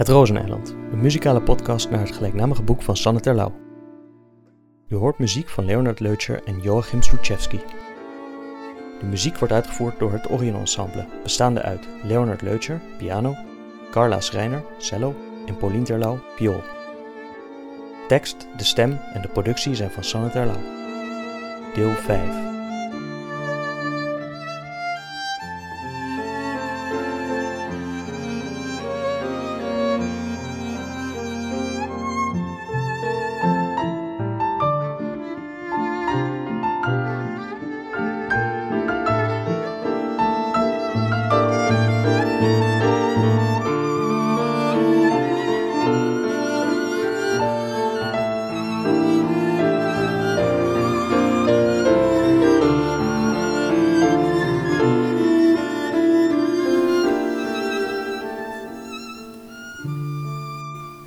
Het Rozeneiland, een muzikale podcast naar het gelijknamige boek van Sanne Terlouw. U hoort muziek van Leonard Leutscher en Joachim Struczewski. De muziek wordt uitgevoerd door het Orion Ensemble, bestaande uit Leonard Leutscher, piano, Carla Schreiner, cello en Pauline Terlouw, viool. Tekst, de stem en de productie zijn van Sanne Terlouw. Deel 5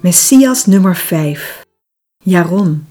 Messias nummer 5. Jaron.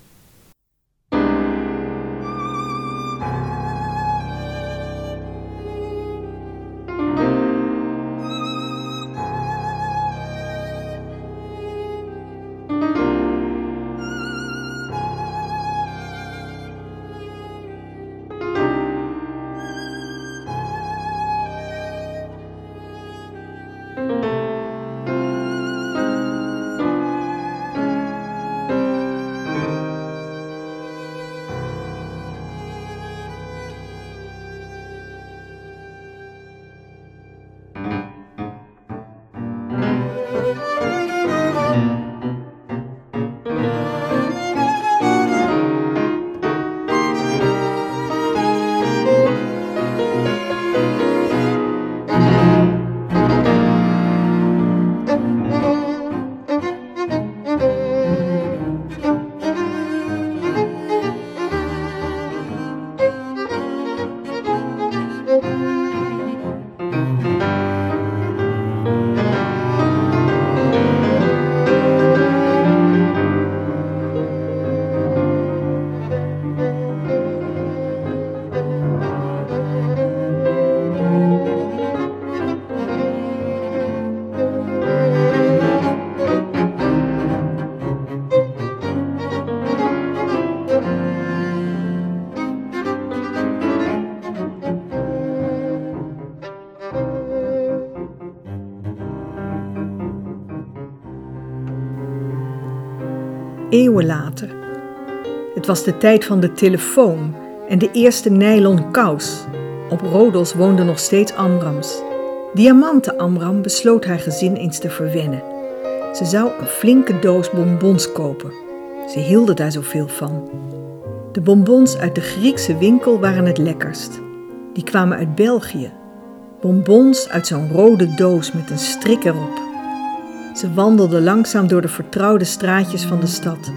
Eeuwen later. Het was de tijd van de telefoon en de eerste nylon kous. Op Rodos woonde nog steeds Amrams. Diamante Amram besloot haar gezin eens te verwennen. Ze zou een flinke doos bonbons kopen. Ze hielden daar zoveel van. De bonbons uit de Griekse winkel waren het lekkerst. Die kwamen uit België. Bonbons uit zo'n rode doos met een strik erop. Ze wandelde langzaam door de vertrouwde straatjes van de stad.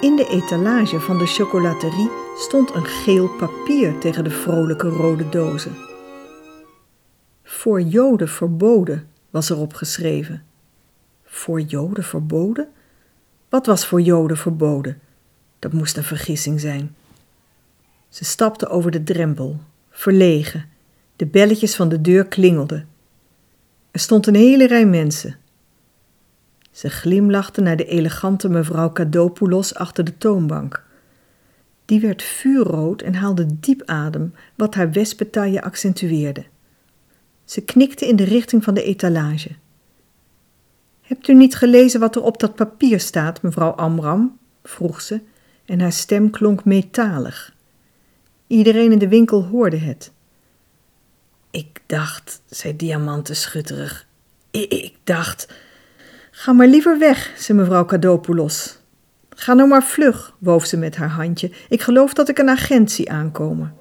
In de etalage van de chocolaterie stond een geel papier tegen de vrolijke rode dozen. Voor Joden verboden was erop geschreven. Voor Joden verboden? Wat was voor Joden verboden? Dat moest een vergissing zijn. Ze stapte over de drempel, verlegen. De belletjes van de deur klingelden. Er stond een hele rij mensen. Ze glimlachte naar de elegante mevrouw Cadopoulos achter de toonbank. Die werd vuurrood en haalde diep adem, wat haar wespentaille accentueerde. Ze knikte in de richting van de etalage. Hebt u niet gelezen wat er op dat papier staat, mevrouw Amram? vroeg ze, en haar stem klonk metalig. Iedereen in de winkel hoorde het. Ik dacht, zei Diamante schutterig. Ik dacht. Ga maar liever weg, zei mevrouw Cadopoulos. Ga nou maar vlug, woof ze met haar handje. Ik geloof dat ik een agent zie aankomen.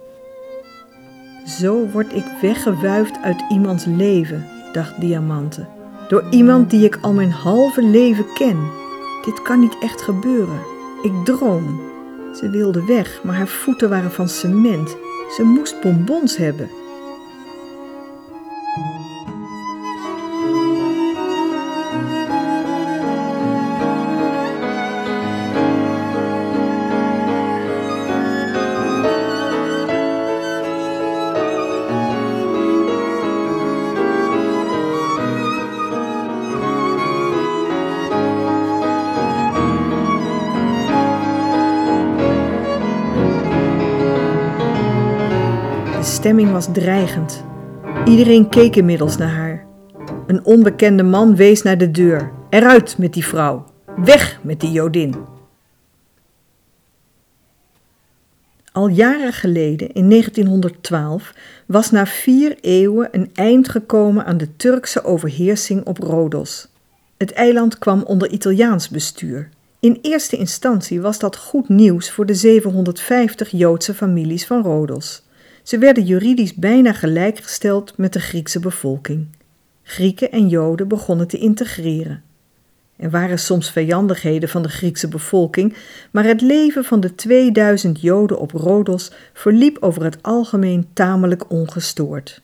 Zo word ik weggewuifd uit iemands leven, dacht Diamante. Door iemand die ik al mijn halve leven ken. Dit kan niet echt gebeuren. Ik droom. Ze wilde weg, maar haar voeten waren van cement. Ze moest bonbons hebben. Stemming was dreigend. Iedereen keek inmiddels naar haar. Een onbekende man wees naar de deur. Eruit met die vrouw. Weg met die Jodin. Al jaren geleden, in 1912, was na vier eeuwen een eind gekomen aan de Turkse overheersing op Rodos. Het eiland kwam onder Italiaans bestuur. In eerste instantie was dat goed nieuws voor de 750 Joodse families van Rodos. Ze werden juridisch bijna gelijkgesteld met de Griekse bevolking. Grieken en Joden begonnen te integreren. Er waren soms vijandigheden van de Griekse bevolking, maar het leven van de 2000 Joden op Rodos verliep over het algemeen tamelijk ongestoord.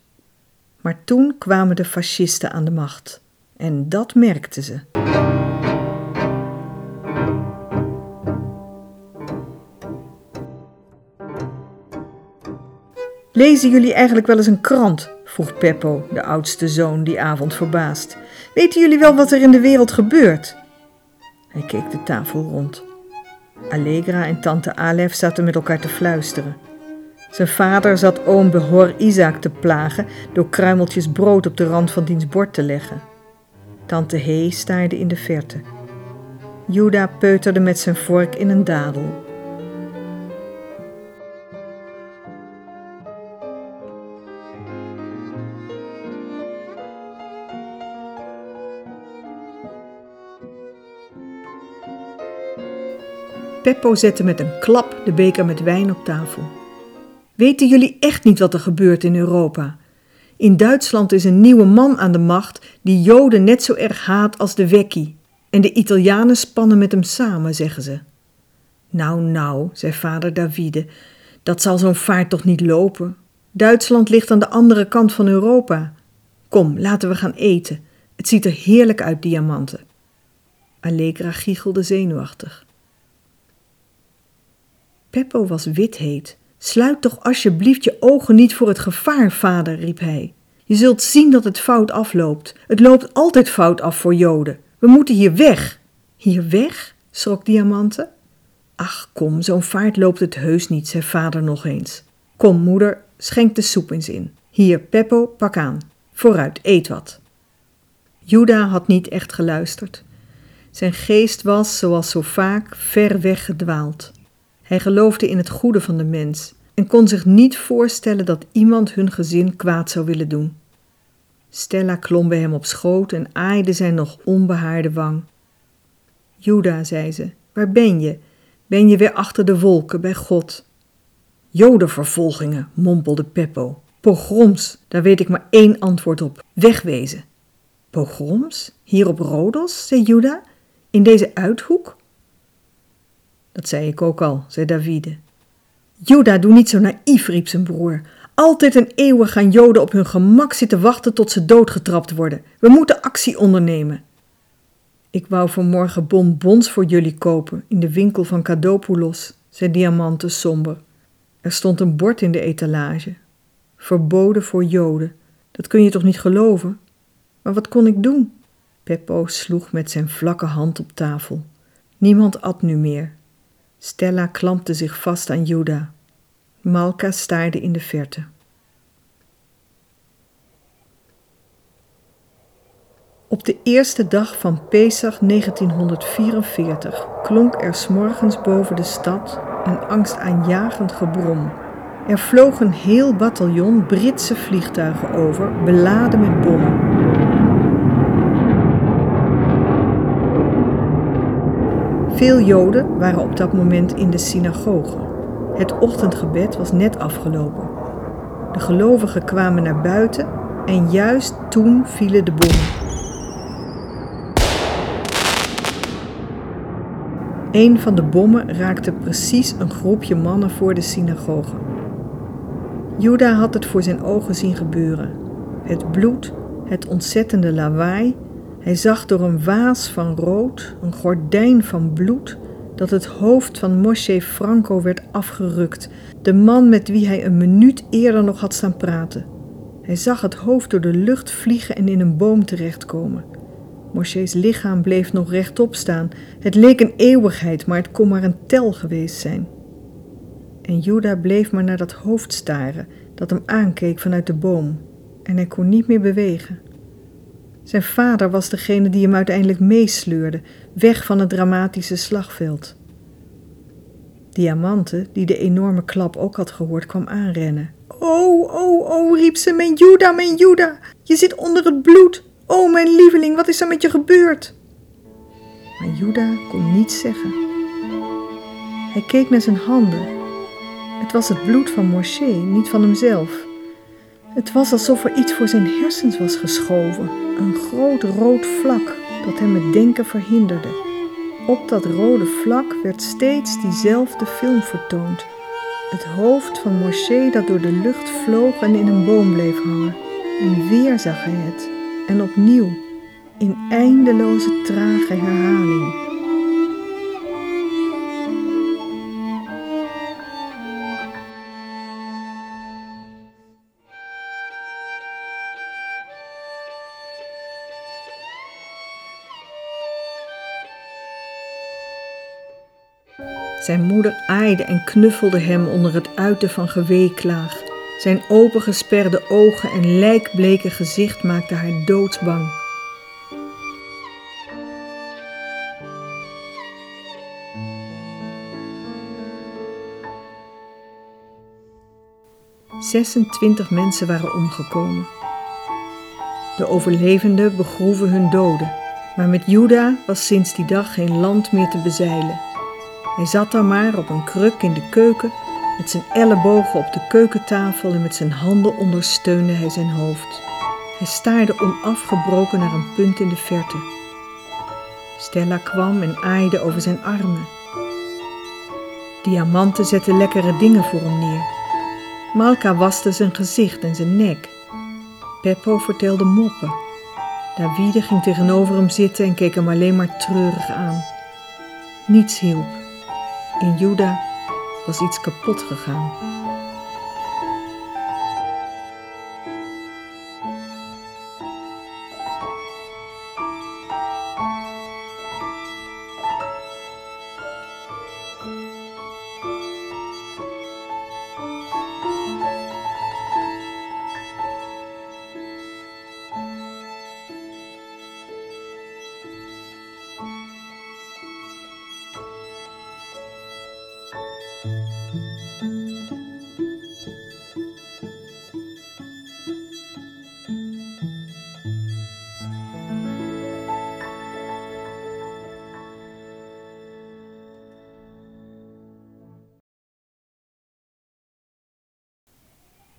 Maar toen kwamen de fascisten aan de macht. En dat merkten ze. Lezen jullie eigenlijk wel eens een krant? vroeg Peppo, de oudste zoon, die avond verbaasd. Weten jullie wel wat er in de wereld gebeurt? Hij keek de tafel rond. Allegra en tante Alef zaten met elkaar te fluisteren. Zijn vader zat oom Behor Isaac te plagen door kruimeltjes brood op de rand van diens bord te leggen. Tante Hee staarde in de verte. Juda peuterde met zijn vork in een dadel. Peppo zette met een klap de beker met wijn op tafel. Weten jullie echt niet wat er gebeurt in Europa? In Duitsland is een nieuwe man aan de macht die Joden net zo erg haat als de Wekkie. En de Italianen spannen met hem samen, zeggen ze. Nou, nou, zei vader Davide, dat zal zo'n vaart toch niet lopen? Duitsland ligt aan de andere kant van Europa. Kom, laten we gaan eten. Het ziet er heerlijk uit, diamanten. Allegra giechelde zenuwachtig. Peppo was wit Sluit toch alsjeblieft je ogen niet voor het gevaar, vader, riep hij. Je zult zien dat het fout afloopt. Het loopt altijd fout af voor Joden. We moeten hier weg. Hier weg? schrok Diamante. Ach, kom, zo'n vaart loopt het heus niet, zei vader nog eens. Kom, moeder, schenk de soep eens in. Hier, Peppo, pak aan. Vooruit, eet wat. Juda had niet echt geluisterd. Zijn geest was, zoals zo vaak, ver weg gedwaald. Hij geloofde in het goede van de mens en kon zich niet voorstellen dat iemand hun gezin kwaad zou willen doen. Stella klom bij hem op schoot en aaide zijn nog onbehaarde wang. Juda, zei ze, waar ben je? Ben je weer achter de wolken bij God? Jodenvervolgingen, mompelde Peppo. Pogroms, daar weet ik maar één antwoord op: wegwezen. Pogroms? Hier op Rodos, zei Juda, in deze uithoek? Dat zei ik ook al, zei Davide. Juda, doe niet zo naïef, riep zijn broer. Altijd en eeuwig gaan Joden op hun gemak zitten wachten tot ze doodgetrapt worden. We moeten actie ondernemen. Ik wou vanmorgen bonbons voor jullie kopen in de winkel van Kadopoulos, zei Diamante somber. Er stond een bord in de etalage. Verboden voor Joden. Dat kun je toch niet geloven? Maar wat kon ik doen? Peppo sloeg met zijn vlakke hand op tafel. Niemand at nu meer. Stella klampte zich vast aan Juda. Malka staarde in de verte. Op de eerste dag van Pesach 1944 klonk er s'morgens boven de stad een angstaanjagend gebrom. Er vloog een heel bataljon Britse vliegtuigen over, beladen met bommen. Veel Joden waren op dat moment in de synagoge. Het ochtendgebed was net afgelopen. De gelovigen kwamen naar buiten en juist toen vielen de bommen. Een van de bommen raakte precies een groepje mannen voor de synagoge. Juda had het voor zijn ogen zien gebeuren. Het bloed, het ontzettende lawaai hij zag door een waas van rood, een gordijn van bloed, dat het hoofd van Moshe Franco werd afgerukt, de man met wie hij een minuut eerder nog had staan praten. Hij zag het hoofd door de lucht vliegen en in een boom terechtkomen. Moshe's lichaam bleef nog rechtop staan. Het leek een eeuwigheid, maar het kon maar een tel geweest zijn. En Juda bleef maar naar dat hoofd staren dat hem aankeek vanuit de boom en hij kon niet meer bewegen. Zijn vader was degene die hem uiteindelijk meesleurde, weg van het dramatische slagveld. Diamante, die de enorme klap ook had gehoord, kwam aanrennen. Oh, oh, oh, riep ze, mijn Juda, mijn Juda, je zit onder het bloed. Oh, mijn lieveling, wat is er met je gebeurd? Maar Juda kon niets zeggen. Hij keek naar zijn handen. Het was het bloed van Moshe, niet van hemzelf. Het was alsof er iets voor zijn hersens was geschoven, een groot rood vlak dat hem het denken verhinderde. Op dat rode vlak werd steeds diezelfde film vertoond. Het hoofd van Moshe dat door de lucht vloog en in een boom bleef hangen. En weer zag hij het. En opnieuw, in eindeloze trage herhaling. Zijn moeder aaide en knuffelde hem onder het uiten van geweeklaag. Zijn opengesperde ogen en lijkbleke gezicht maakten haar doodsbang. Zesentwintig mensen waren omgekomen. De overlevenden begroeven hun doden, maar met Juda was sinds die dag geen land meer te bezeilen. Hij zat daar maar op een kruk in de keuken, met zijn ellebogen op de keukentafel en met zijn handen ondersteunde hij zijn hoofd. Hij staarde onafgebroken naar een punt in de verte. Stella kwam en aaide over zijn armen. Diamanten zette lekkere dingen voor hem neer. Malka waste zijn gezicht en zijn nek. Peppo vertelde moppen. Davide ging tegenover hem zitten en keek hem alleen maar treurig aan. Niets hielp. In Juda was iets kapot gegaan.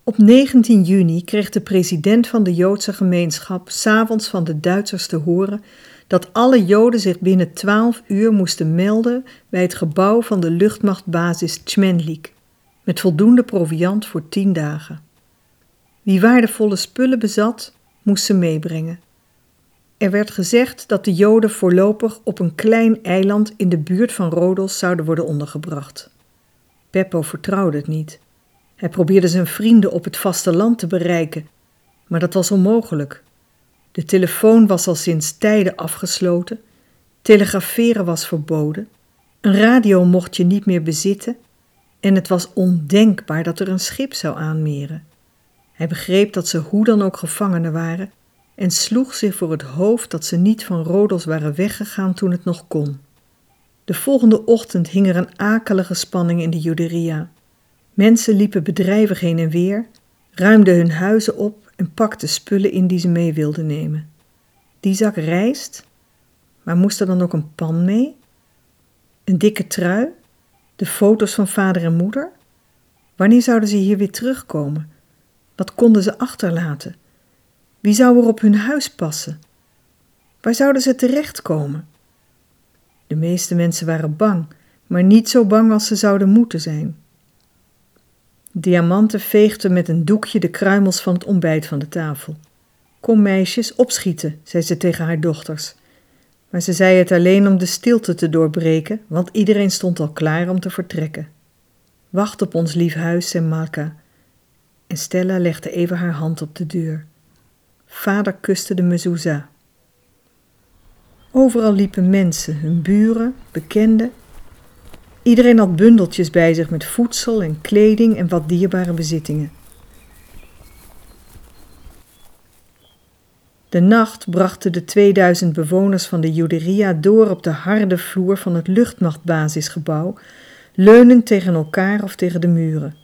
Op 19 juni kreeg de president van de Joodse gemeenschap s'avonds van de Duitsers te horen dat alle Joden zich binnen 12 uur moesten melden bij het gebouw van de luchtmachtbasis Tschmenlik, met voldoende proviand voor 10 dagen. Wie waardevolle spullen bezat, moest ze meebrengen. Er werd gezegd dat de Joden voorlopig op een klein eiland in de buurt van Rodos zouden worden ondergebracht. Beppo vertrouwde het niet. Hij probeerde zijn vrienden op het vasteland te bereiken, maar dat was onmogelijk. De telefoon was al sinds tijden afgesloten, telegraferen was verboden, een radio mocht je niet meer bezitten en het was ondenkbaar dat er een schip zou aanmeren. Hij begreep dat ze hoe dan ook gevangenen waren en sloeg zich voor het hoofd dat ze niet van Rodos waren weggegaan toen het nog kon. De volgende ochtend hing er een akelige spanning in de juderia. Mensen liepen bedrijvig heen en weer, ruimden hun huizen op en pakten spullen in die ze mee wilden nemen. Die zak rijst, maar moest er dan ook een pan mee? Een dikke trui? De foto's van vader en moeder? Wanneer zouden ze hier weer terugkomen? Wat konden ze achterlaten? Wie zou er op hun huis passen? Waar zouden ze terechtkomen? De meeste mensen waren bang, maar niet zo bang als ze zouden moeten zijn. Diamanten veegde met een doekje de kruimels van het ontbijt van de tafel. Kom meisjes, opschieten, zei ze tegen haar dochters. Maar ze zei het alleen om de stilte te doorbreken, want iedereen stond al klaar om te vertrekken. Wacht op ons lief huis, zei Malka. En Stella legde even haar hand op de deur. Vader kuste de mezouza. Overal liepen mensen, hun buren, bekenden. Iedereen had bundeltjes bij zich met voedsel en kleding en wat dierbare bezittingen. De nacht brachten de 2000 bewoners van de Juderia door op de harde vloer van het luchtmachtbasisgebouw, leunend tegen elkaar of tegen de muren.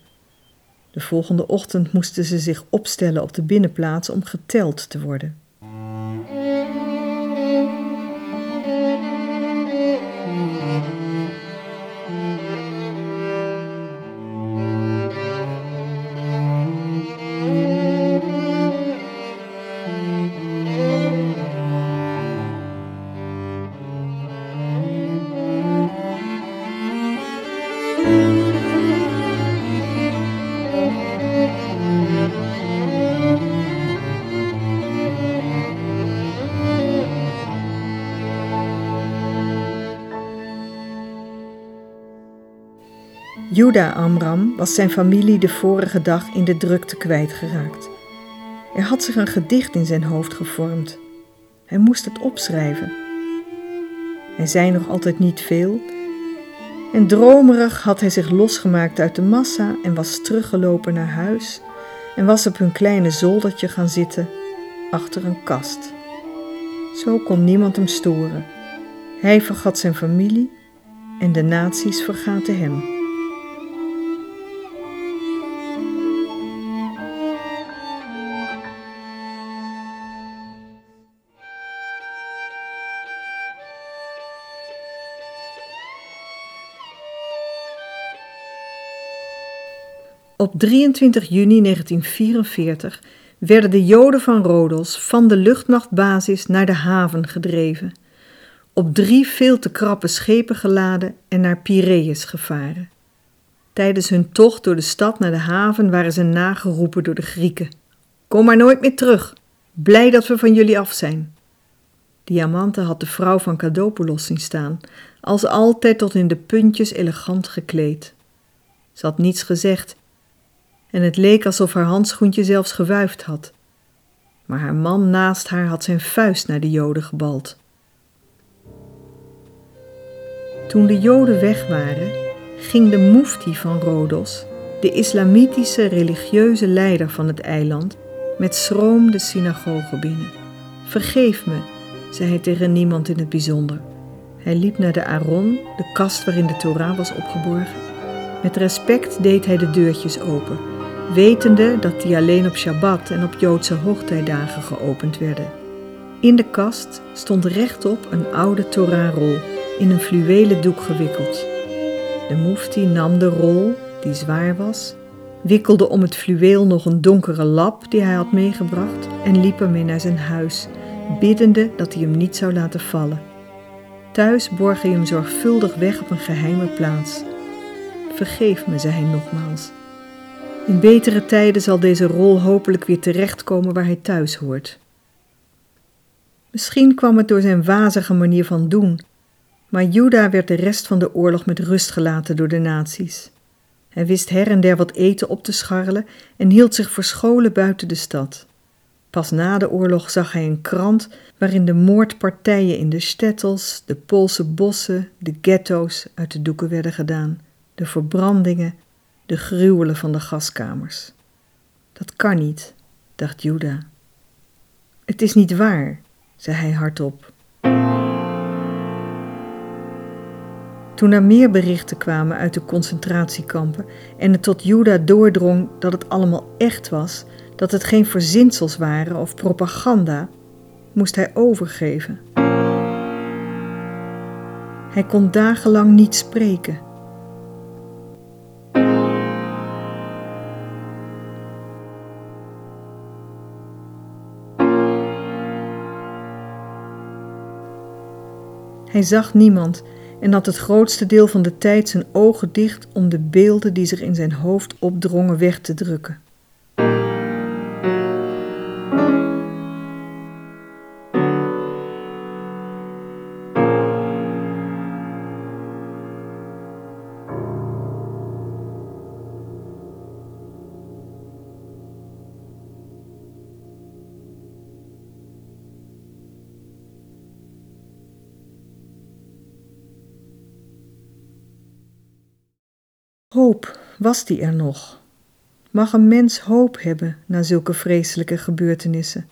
De volgende ochtend moesten ze zich opstellen op de binnenplaats om geteld te worden. Juda Amram was zijn familie de vorige dag in de drukte kwijtgeraakt. Er had zich een gedicht in zijn hoofd gevormd. Hij moest het opschrijven. Hij zei nog altijd niet veel. En dromerig had hij zich losgemaakt uit de massa en was teruggelopen naar huis en was op hun kleine zoldertje gaan zitten achter een kast. Zo kon niemand hem storen. Hij vergat zijn familie en de nazi's vergaten hem. Op 23 juni 1944 werden de Joden van Rodos van de luchtmachtbasis naar de haven gedreven, op drie veel te krappe schepen geladen en naar Piraeus gevaren. Tijdens hun tocht door de stad naar de haven waren ze nageroepen door de Grieken. Kom maar nooit meer terug. Blij dat we van jullie af zijn. Diamante had de vrouw van Cadopoulos zien staan, als altijd tot in de puntjes elegant gekleed. Ze had niets gezegd en het leek alsof haar handschoentje zelfs gewuifd had. Maar haar man naast haar had zijn vuist naar de Joden gebald. Toen de Joden weg waren, ging de mufti van Rodos, de islamitische religieuze leider van het eiland, met schroom de synagoge binnen. Vergeef me, zei hij tegen niemand in het bijzonder. Hij liep naar de Aron, de kast waarin de Torah was opgeborgen. Met respect deed hij de deurtjes open wetende dat die alleen op Shabbat en op Joodse hoogtijdagen geopend werden. In de kast stond rechtop een oude Torahrol in een fluwelen doek gewikkeld. De mufti nam de rol, die zwaar was, wikkelde om het fluweel nog een donkere lap die hij had meegebracht en liep ermee naar zijn huis, biddende dat hij hem niet zou laten vallen. Thuis borg hij hem zorgvuldig weg op een geheime plaats. Vergeef me, zei hij nogmaals. In betere tijden zal deze rol hopelijk weer terechtkomen waar hij thuis hoort. Misschien kwam het door zijn wazige manier van doen, maar Juda werd de rest van de oorlog met rust gelaten door de nazi's. Hij wist her en der wat eten op te scharrelen en hield zich verscholen buiten de stad. Pas na de oorlog zag hij een krant waarin de moordpartijen in de stettels, de Poolse bossen, de ghetto's uit de doeken werden gedaan, de verbrandingen de gruwelen van de gaskamers. Dat kan niet, dacht Juda. Het is niet waar, zei hij hardop. Toen er meer berichten kwamen uit de concentratiekampen en het tot Juda doordrong dat het allemaal echt was, dat het geen verzinsels waren of propaganda, moest hij overgeven. Hij kon dagenlang niet spreken. Hij zag niemand en had het grootste deel van de tijd zijn ogen dicht om de beelden die zich in zijn hoofd opdrongen weg te drukken. Was die er nog? Mag een mens hoop hebben na zulke vreselijke gebeurtenissen?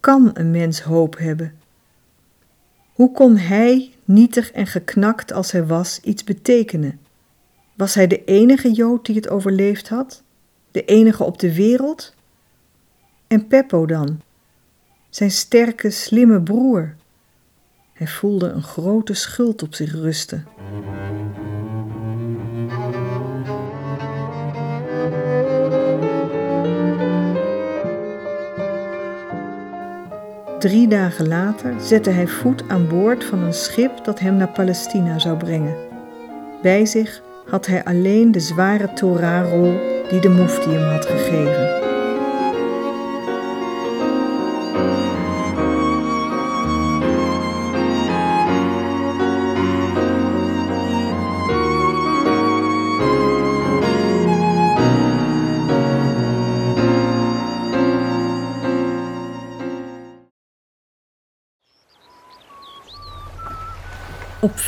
Kan een mens hoop hebben? Hoe kon hij, nietig en geknakt als hij was, iets betekenen? Was hij de enige Jood die het overleefd had? De enige op de wereld? En Peppo dan? Zijn sterke, slimme broer? Hij voelde een grote schuld op zich rusten. Drie dagen later zette hij voet aan boord van een schip dat hem naar Palestina zou brengen. Bij zich had hij alleen de zware Torahrol die de mufti hem had gegeven.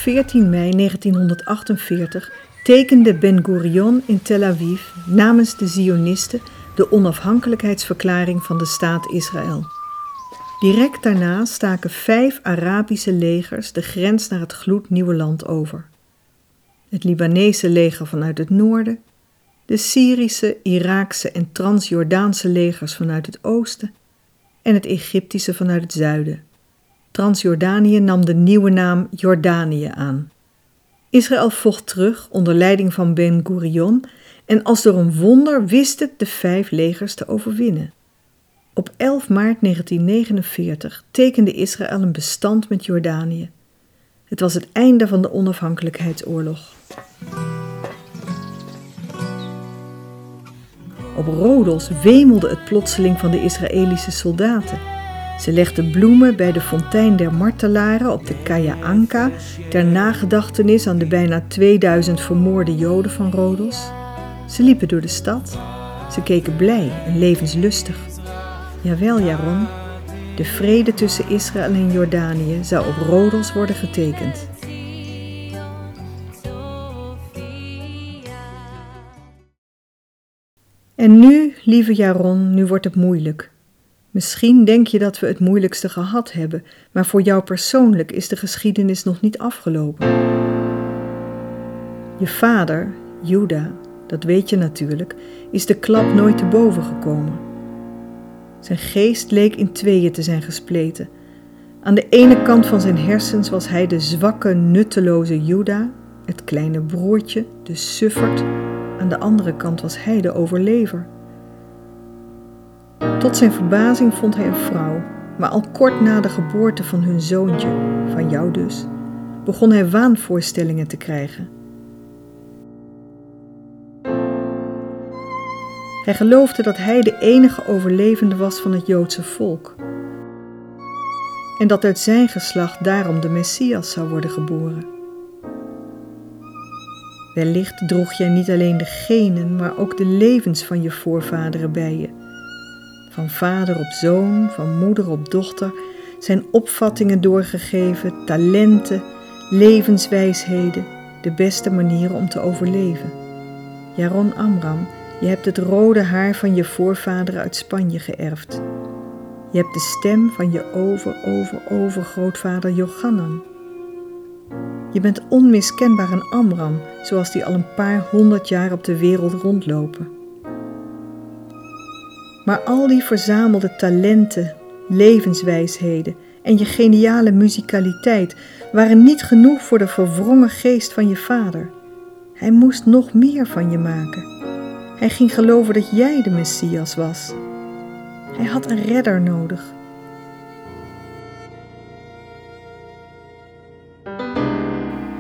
14 mei 1948 tekende Ben Gurion in Tel Aviv namens de Zionisten de onafhankelijkheidsverklaring van de staat Israël. Direct daarna staken vijf Arabische legers de grens naar het gloednieuwe land over. Het Libanese leger vanuit het noorden, de Syrische, Iraakse en Transjordaanse legers vanuit het oosten en het Egyptische vanuit het zuiden. Transjordanië nam de nieuwe naam Jordanië aan. Israël vocht terug onder leiding van Ben Gurion en als door een wonder wist het de vijf legers te overwinnen. Op 11 maart 1949 tekende Israël een bestand met Jordanië. Het was het einde van de onafhankelijkheidsoorlog. Op Rodos wemelde het plotseling van de Israëlische soldaten. Ze legde bloemen bij de fontein der martelaren op de Kaya Anka ter nagedachtenis aan de bijna 2000 vermoorde Joden van Rodos. Ze liepen door de stad. Ze keken blij en levenslustig. Jawel, Jaron, de vrede tussen Israël en Jordanië zou op Rodos worden getekend. En nu, lieve Jaron, nu wordt het moeilijk. Misschien denk je dat we het moeilijkste gehad hebben, maar voor jou persoonlijk is de geschiedenis nog niet afgelopen. Je vader, Juda, dat weet je natuurlijk, is de klap nooit te boven gekomen. Zijn geest leek in tweeën te zijn gespleten. Aan de ene kant van zijn hersens was hij de zwakke, nutteloze Juda, het kleine broertje, de suffert. Aan de andere kant was hij de overlever. Tot zijn verbazing vond hij een vrouw, maar al kort na de geboorte van hun zoontje, van jou dus, begon hij waanvoorstellingen te krijgen. Hij geloofde dat hij de enige overlevende was van het Joodse volk. En dat uit zijn geslacht daarom de Messias zou worden geboren. Wellicht droeg jij niet alleen de genen, maar ook de levens van je voorvaderen bij je van vader op zoon, van moeder op dochter, zijn opvattingen doorgegeven, talenten, levenswijsheden, de beste manieren om te overleven. Jaron Amram, je hebt het rode haar van je voorvaderen uit Spanje geërfd. Je hebt de stem van je over, over, overgrootvader Jochanan. Je bent onmiskenbaar een Amram, zoals die al een paar honderd jaar op de wereld rondlopen. Maar al die verzamelde talenten, levenswijsheden en je geniale muzikaliteit waren niet genoeg voor de verwrongen geest van je vader. Hij moest nog meer van je maken. Hij ging geloven dat jij de Messias was. Hij had een redder nodig.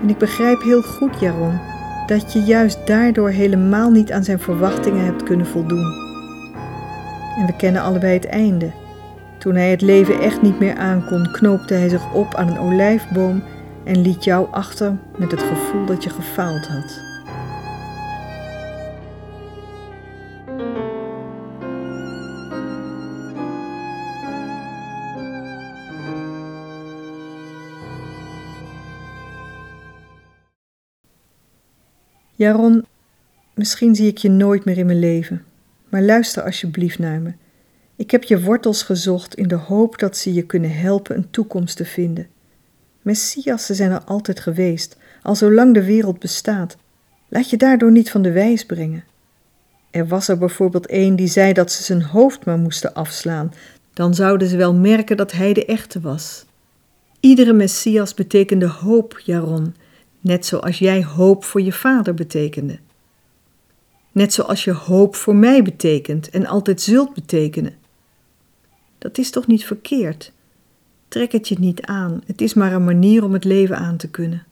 En ik begrijp heel goed, Jaron, dat je juist daardoor helemaal niet aan zijn verwachtingen hebt kunnen voldoen. En we kennen allebei het einde. Toen hij het leven echt niet meer aankon, knoopte hij zich op aan een olijfboom en liet jou achter met het gevoel dat je gefaald had. Jaron, Misschien zie ik je nooit meer in mijn leven, maar luister alsjeblieft naar me. Ik heb je wortels gezocht in de hoop dat ze je kunnen helpen een toekomst te vinden. Messiassen zijn er altijd geweest, al zolang de wereld bestaat. Laat je daardoor niet van de wijs brengen. Er was er bijvoorbeeld een die zei dat ze zijn hoofd maar moesten afslaan, dan zouden ze wel merken dat hij de echte was. Iedere Messias betekende hoop, Jaron, net zoals jij hoop voor je vader betekende. Net zoals je hoop voor mij betekent en altijd zult betekenen. Dat is toch niet verkeerd? Trek het je niet aan, het is maar een manier om het leven aan te kunnen.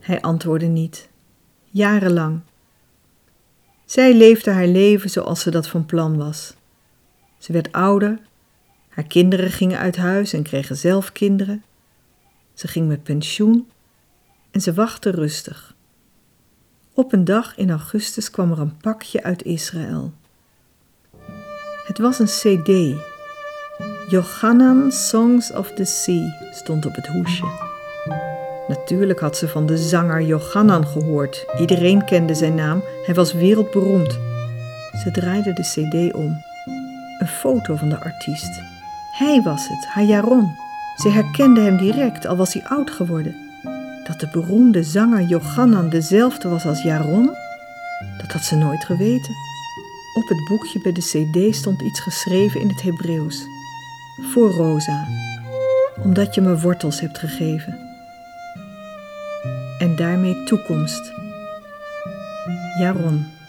Hij antwoordde niet. Jarenlang. Zij leefde haar leven zoals ze dat van plan was. Ze werd ouder, haar kinderen gingen uit huis en kregen zelf kinderen. Ze ging met pensioen en ze wachtte rustig. Op een dag in augustus kwam er een pakje uit Israël. Het was een CD. Johanan Songs of the Sea stond op het hoesje. Natuurlijk had ze van de zanger Johannan gehoord. Iedereen kende zijn naam, hij was wereldberoemd. Ze draaide de cd om. Een foto van de artiest. Hij was het, haar Jaron. Ze herkende hem direct, al was hij oud geworden. Dat de beroemde zanger Johannan dezelfde was als Jaron, dat had ze nooit geweten. Op het boekje bij de cd stond iets geschreven in het Hebreeuws. Voor Rosa, omdat je me wortels hebt gegeven en daarmee toekomst. Jaron.